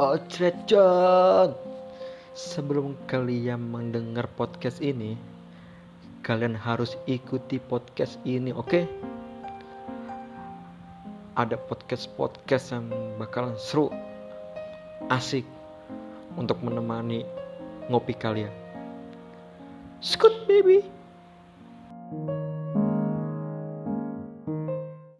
Oh, Sebelum kalian mendengar podcast ini, kalian harus ikuti podcast ini, oke? Okay? Ada podcast-podcast yang bakalan seru, asik untuk menemani ngopi kalian. Scoot baby.